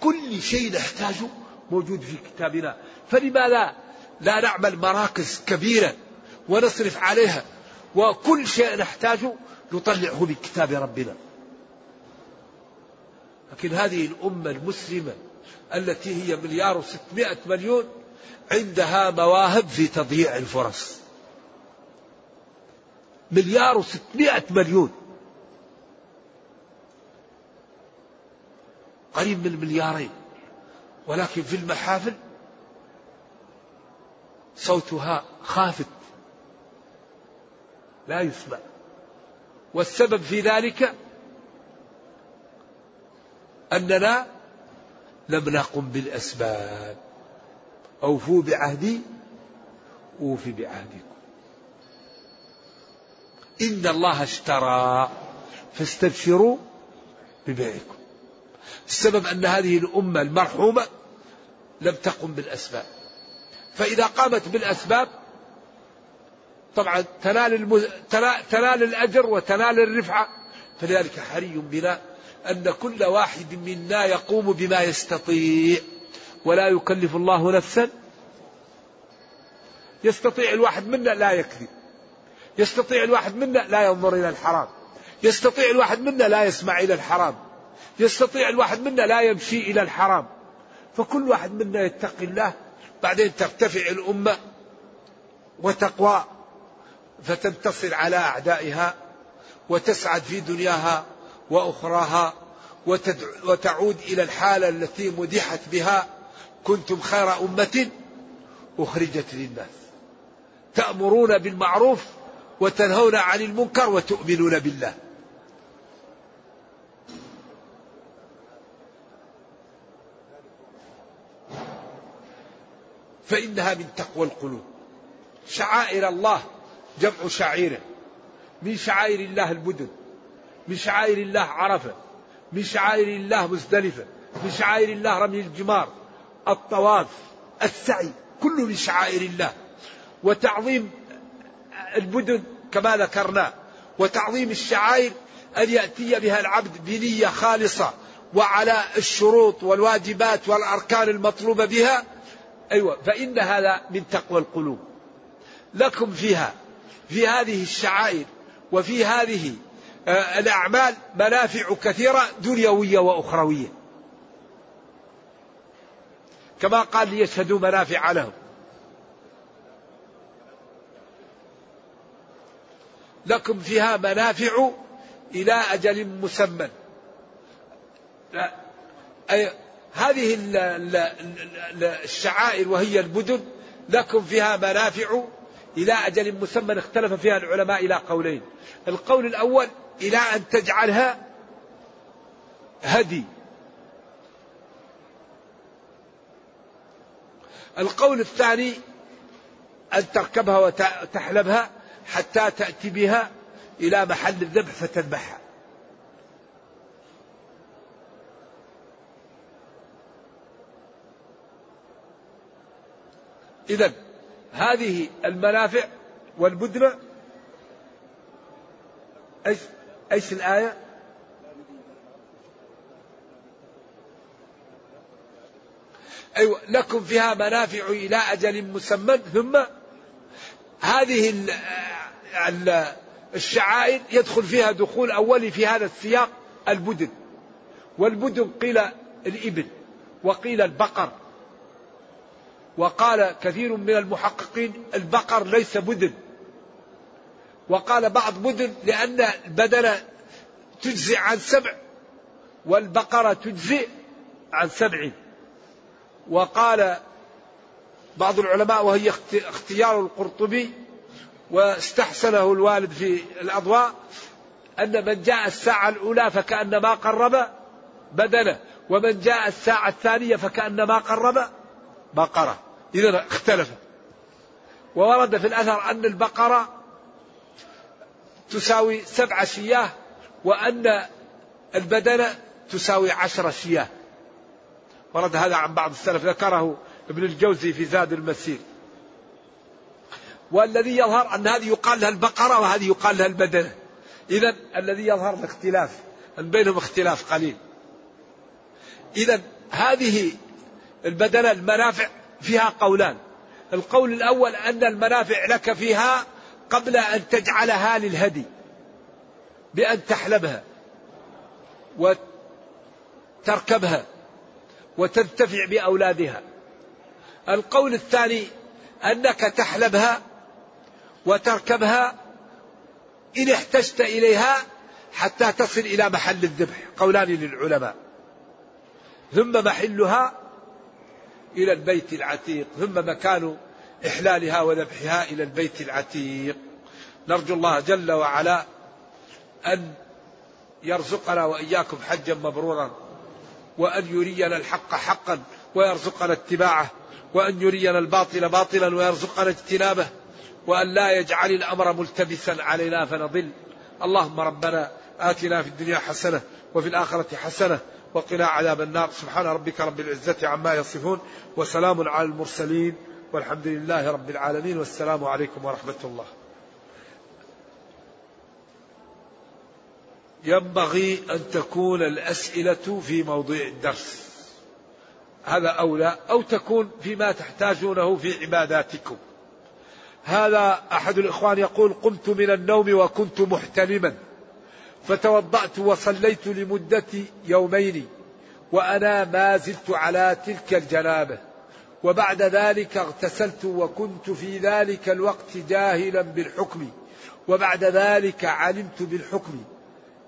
B: كل شيء نحتاجه موجود في كتابنا. فلماذا لا نعمل مراكز كبيرة ونصرف عليها. وكل شيء نحتاجه نطلعه من كتاب ربنا. لكن هذه الأمة المسلمة التي هي مليار وستمائة مليون عندها مواهب في تضييع الفرص. مليار وستمائة مليون. قريب من مليارين. ولكن في المحافل صوتها خافت. لا يسمع. والسبب في ذلك أننا لم نقم بالأسباب. أوفوا بعهدي أوفي بعهدكم. إن الله اشترى فاستبشروا ببيعكم. السبب أن هذه الأمة المرحومة لم تقم بالأسباب. فإذا قامت بالأسباب طبعا تنال, المز... تنال الأجر وتنال الرفعة. فلذلك حري بنا أن كل واحد منا يقوم بما يستطيع. ولا يكلف الله نفسا. يستطيع الواحد منا لا يكذب. يستطيع الواحد منا لا ينظر إلى الحرام. يستطيع الواحد منا لا يسمع إلى الحرام. يستطيع الواحد منا لا يمشي إلى الحرام. فكل واحد منا يتقي الله بعدين ترتفع الأمة وتقوى. فتنتصر على أعدائها وتسعد في دنياها وأخراها وتعود إلى الحالة التي مدحت بها كنتم خير أمة أخرجت للناس. تأمرون بالمعروف وتنهون عن المنكر وتؤمنون بالله. فإنها من تقوى القلوب. شعائر الله جمع شعيرة من شعائر الله المدن من شعائر الله عرفة. من شعائر الله مزدلفة. من شعائر الله رمي الجمار. الطواف السعي كله من شعائر الله. وتعظيم المدن كما ذكرنا. وتعظيم الشعائر أن يأتي بها العبد بنية خالصة. وعلى الشروط والواجبات والأركان المطلوبة بها. أيوة فإن هذا من تقوى القلوب. لكم فيها. في هذه الشعائر وفي هذه آه، الأعمال منافع كثيرة دنيوية وأخروية. كما قال ليشهدوا منافع لهم. لكم فيها منافع إلى أجل مسمى. هذه الشعائر وهي المدن لكم فيها منافع إلى أجل مسمى اختلف فيها العلماء إلى قولين. القول الأول إلى أن تجعلها هدي. القول الثاني أن تركبها وتحلبها حتى تأتي بها إلى محل الذبح فتذبحها. إذا هذه المنافع والبدنة. إيش إيش الآية؟ أيوة لكم فيها منافع إلى أجل مسمى ثم هذه الشعائر يدخل فيها دخول أولي في هذا السياق البدن. والبدن قيل الإبل وقيل البقر. وقال كثير من المحققين البقر ليس بدن وقال بعض بدن لأن البدن تجزي عن سبع والبقرة تجزي عن سبع. وقال بعض العلماء وهي اختيار القرطبي واستحسنه الوالد في الأضواء أن من جاء الساعة الأولى فكأنما قرب بدنه ومن جاء الساعة الثانية فكأنما قرب بقرة. إذا اختلف وورد في الأثر أن البقرة تساوي سبع شياه وأن البدنة تساوي عشر شياه ورد هذا عن بعض السلف ذكره ابن الجوزي في زاد المسير. والذي يظهر أن هذه يقال لها البقرة وهذه يقال لها البدنة إذا الذي يظهر الاختلاف أن بينهم اختلاف قليل. إذا هذه البدنة المنافع فيها قولان. القول الأول أن المنافع لك فيها قبل أن تجعلها للهدي بأن تحلبها وتركبها وتنتفع بأولادها. القول الثاني أنك تحلبها وتركبها إن احتجت إليها حتى تصل إلى محل الذبح. قولان للعلماء. ثم محلها إلى البيت العتيق ثم مكان إحلالها وذبحها إلى البيت العتيق. نرجو الله جل وعلا أن يرزقنا وإياكم حجا مبرورا وأن يرينا الحق حقا ويرزقنا اتباعه وأن يرينا الباطل باطلا ويرزقنا اجتنابه وأن لا يجعل الأمر ملتبسا علينا فنضل. اللهم ربنا آتنا في الدنيا حسنة وفي الآخرة حسنة وقنا عذاب النار. سبحان ربك رب العزة عما يصفون وسلام على المرسلين والحمد لله رب العالمين والسلام عليكم ورحمة الله. ينبغي أن تكون الأسئلة في موضوع الدرس. هذا أولى. أو تكون فيما تحتاجونه في عباداتكم. هذا أحد الإخوان يقول قمت من النوم وكنت محتلما فتوضأت وصليت لمدة يومين وأنا ما زلت على تلك الجنابة. وبعد ذلك اغتسلت وكنت في ذلك الوقت جاهلا بالحكم. وبعد ذلك علمت بالحكم.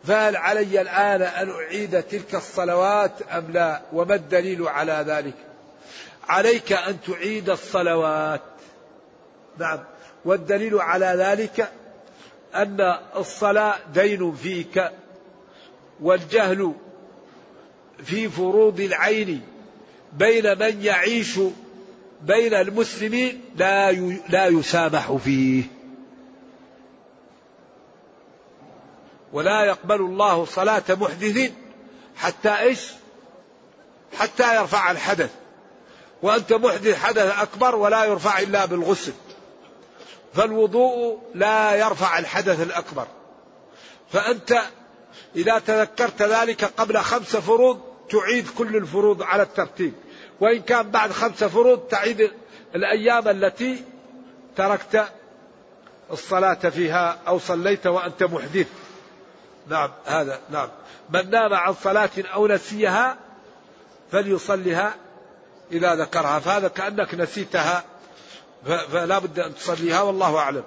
B: فهل علي الآن أن أعيد تلك الصلوات أم لا؟ وما الدليل على ذلك؟ عليك أن تعيد الصلوات. نعم. والدليل على ذلك أن الصلاة دين فيك والجهل في فروض العين بين من يعيش بين المسلمين لا لا يسامح فيه. ولا يقبل الله صلاة محدث حتى إيش؟ حتى يرفع الحدث. وأنت محدث حدث أكبر ولا يرفع إلا بالغسل. فالوضوء لا يرفع الحدث الأكبر. فأنت إذا تذكرت ذلك قبل خمس فروض تعيد كل الفروض على الترتيب. وإن كان بعد خمس فروض تعيد الأيام التي تركت الصلاة فيها أو صليت وأنت محدث. نعم هذا نعم. من نام عن صلاة أو نسيها فليصلها إذا ذكرها. فهذا كأنك نسيتها فلا بد أن تصليها والله أعلم.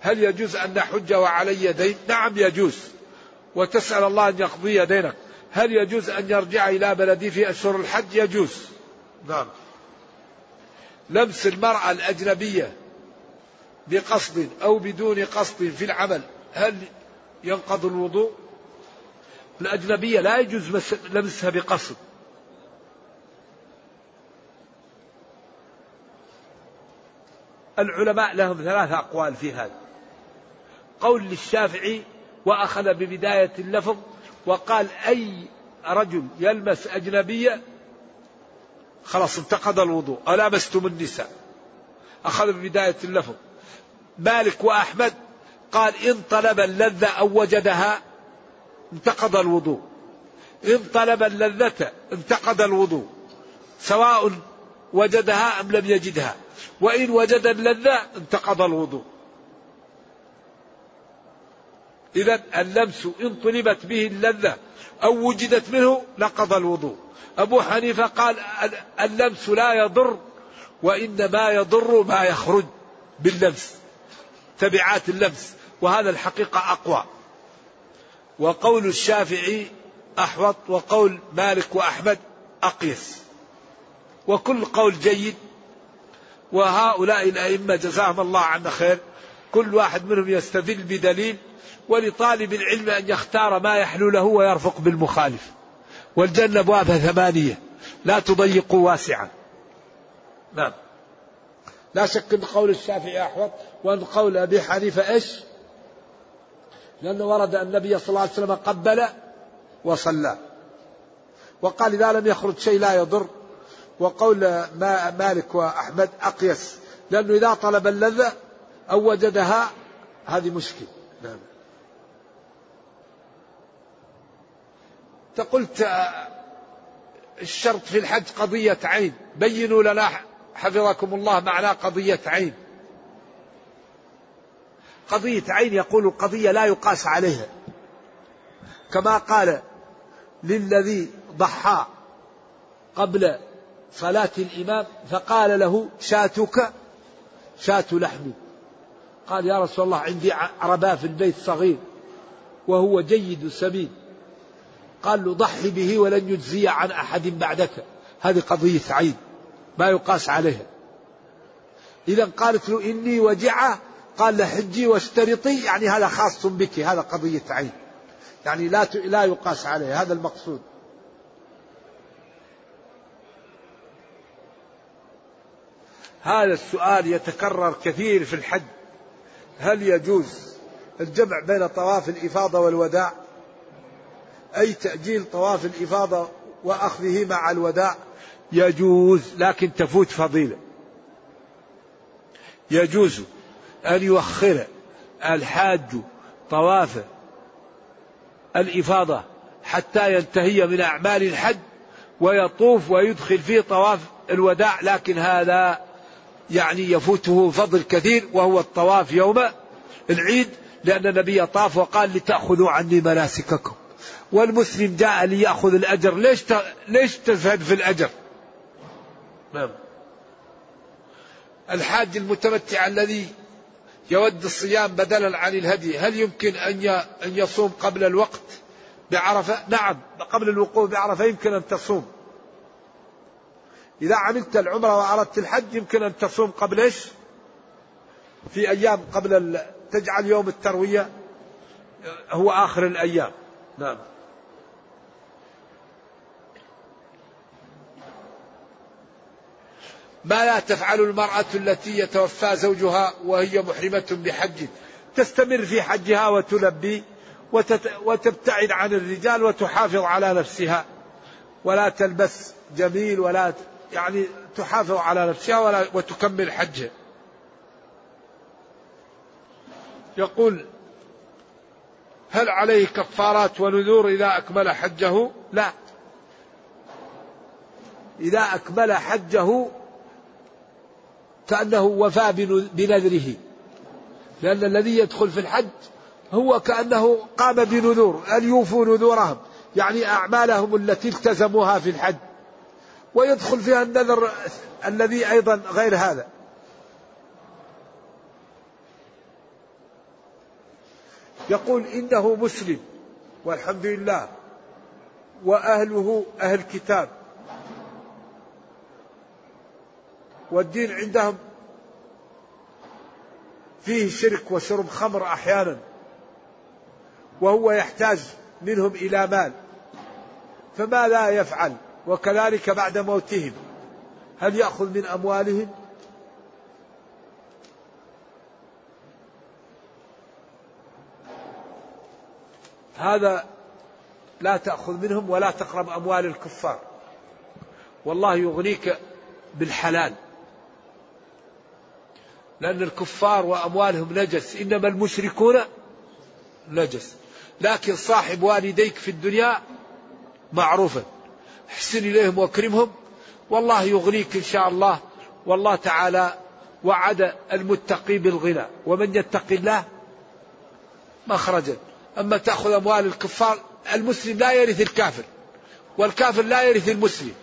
B: هل يجوز أن نحج وعلي دين؟ نعم يجوز. وتسأل الله أن يقضي دينك. هل يجوز أن يرجع إلى بلدي في أشهر الحج؟ يجوز. نعم. لمس المرأة الأجنبية بقصد أو بدون قصد في العمل هل ينقض الوضوء؟ الأجنبية لا يجوز لمسها بقصد. العلماء لهم ثلاث أقوال في هذا. قول للشافعي وأخذ ببداية اللفظ وقال أي رجل يلمس أجنبية؟ خلاص انتقض الوضوء. ألامستم النساء؟ أخذ ببداية اللفظ. مالك وأحمد قال إن طلب اللذة أو وجدها انتقض الوضوء. إن طلب اللذة انتقض الوضوء. سواء وجدها أم لم يجدها. وإن وجد اللذة انتقض الوضوء. إذا اللمس إن طلبت به اللذة أو وجدت منه نقض الوضوء. أبو حنيفة قال اللمس لا يضر وإنما يضر ما يخرج باللمس. تبعات اللمس. وهذا الحقيقة أقوى. وقول الشافعي أحوط وقول مالك وأحمد أقيس. وكل قول جيد. وهؤلاء الأئمة جزاهم الله عنا خير. كل واحد منهم يستدل بدليل. ولطالب العلم أن يختار ما يحلو له ويرفق بالمخالف. والجنة أبوابها ثمانية. لا تضيقوا واسعا نعم. لا شك أن قول الشافعي أحوط وأن قول أبي حنيفة إيش؟ لأنه ورد النبي صلى الله عليه وسلم قبل وصلى. وقال إذا لم يخرج شيء لا يضر. وقول مالك وأحمد أقيس. لأنه إذا طلب اللذة أو وجدها هذه مشكلة. نعم. قلت الشرط في الحج قضية عين. بينوا لنا حفظكم الله معنى قضية عين. قضية عين يقول القضية لا يقاس عليها. كما قال للذي ضحى قبل صلاة الإمام فقال له شاتك شاة لحم قال يا رسول الله عندي عرباء في البيت صغير وهو جيد سمين قال له ضحي به ولن يجزي عن أحد بعدك. هذه قضية عين ما يقاس عليها. إذا قالت له إني وجعة قال له حجي واشترطي يعني هذا خاص بك هذا قضية عين. يعني لا لا يقاس عليه هذا المقصود. هذا السؤال يتكرر كثير في الحج. هل يجوز الجمع بين طواف الإفاضة والوداع؟ أي تأجيل طواف الإفاضة وأخذه مع الوداع؟ يجوز لكن تفوت فضيلة. يجوز أن يؤخر الحاج طواف الإفاضة حتى ينتهي من أعمال الحج ويطوف ويدخل فيه طواف الوداع. لكن هذا يعني يفوته فضل كثير وهو الطواف يوم العيد لأن النبي طاف وقال لتأخذوا عني مناسككم والمسلم جاء ليأخذ الأجر. ليش ليش تزهد في الأجر؟ نعم. الحاج المتمتع الذي يود الصيام بدلا عن الهدي. هل يمكن أن يصوم قبل الوقت بعرفة؟ نعم قبل الوقوف بعرفة يمكن أن تصوم. إذا عملت العمرة وأردت الحج يمكن أن تصوم قبل إيش؟ في أيام قبل تجعل يوم التروية هو آخر الأيام. نعم. ما لا تفعل المرأة التي يتوفى زوجها وهي محرمة بحج. تستمر في حجها وتلبي وتبتعد عن الرجال وتحافظ على نفسها. ولا تلبس جميل ولا يعني تحافظ على نفسها ولا وتكمل حجها يقول هل عليه كفارات ونذور إذا أكمل حجه؟ لا. إذا أكمل حجه كأنه وفى بنذره. لأن الذي يدخل في الحج هو كأنه قام بنذور أن يوفوا نذورهم. يعني أعمالهم التي التزموها في الحج. ويدخل فيها النذر الذي أيضا غير هذا. يقول إنه مسلم والحمد لله. وأهله أهل كتاب. والدين عندهم فيه شرك وشرب خمر أحيانا وهو يحتاج منهم إلى مال فما لا يفعل وكذلك بعد موتهم هل يأخذ من أموالهم؟ هذا لا تأخذ منهم ولا تقرب أموال الكفار والله يغنيك بالحلال. لأن الكفار وأموالهم نجس. إنما المشركون نجس. لكن صاحب والديك في الدنيا معروفا. احسن إليهم واكرمهم. والله يغنيك إن شاء الله. والله تعالى وعد المتقي بالغنى. ومن يتق الله مخرجا. أما تأخذ أموال الكفار المسلم لا يرث الكافر. والكافر لا يرث المسلم.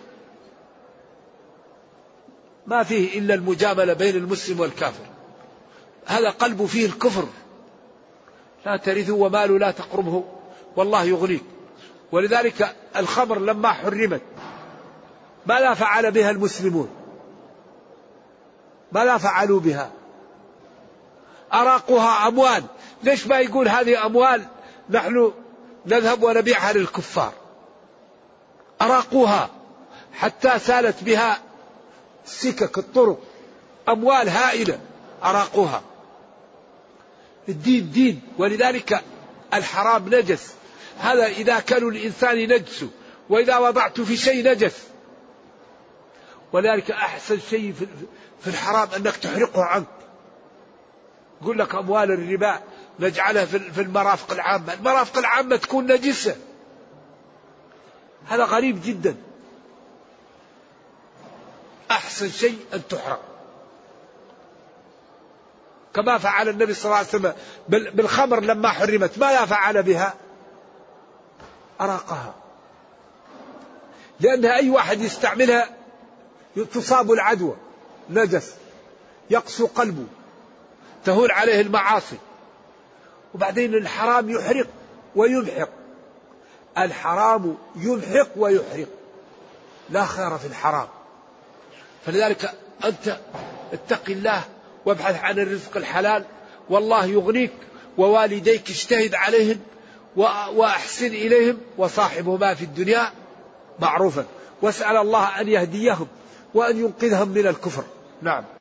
B: ما فيه إلا المجاملة بين المسلم والكافر. هذا قلبه فيه الكفر. لا ترثه وماله لا تقربه. والله يغنيك. ولذلك الخمر لما حرمت ماذا فعل بها المسلمون؟ ماذا فعلوا بها؟ أراقها أموال. ليش ما يقول هذه أموال؟ نحن نذهب ونبيعها للكفار. أراقوها. حتى سالت بها السكك الطرق. أموال هائلة. أراقوها. الدين دين ولذلك الحرام نجس. هذا إذا كانوا الإنسان نجس وإذا وضعت في شيء نجس. ولذلك أحسن شيء في الحرام أنك تحرقه عنك. يقول لك أموال الربا نجعلها في المرافق العامة. المرافق العامة تكون نجسة. هذا غريب جدا. أحسن شيء أن تحرق. كما فعل النبي صلى الله عليه وسلم بالخمر لما حرمت. ماذا فعل بها؟ أراقها. لأنها أي واحد يستعملها تصاب العدوى نجس يقسو قلبه تهون عليه المعاصي. وبعدين الحرام يحرق ويمحق. الحرام يمحق ويحرق. لا خير في الحرام. فلذلك أنت اتق الله وابحث عن الرزق الحلال. والله يغنيك ووالديك اجتهد عليهم وأحسن إليهم وصاحبهما في الدنيا معروفا. واسأل الله أن يهديهم وأن ينقذهم من الكفر. نعم.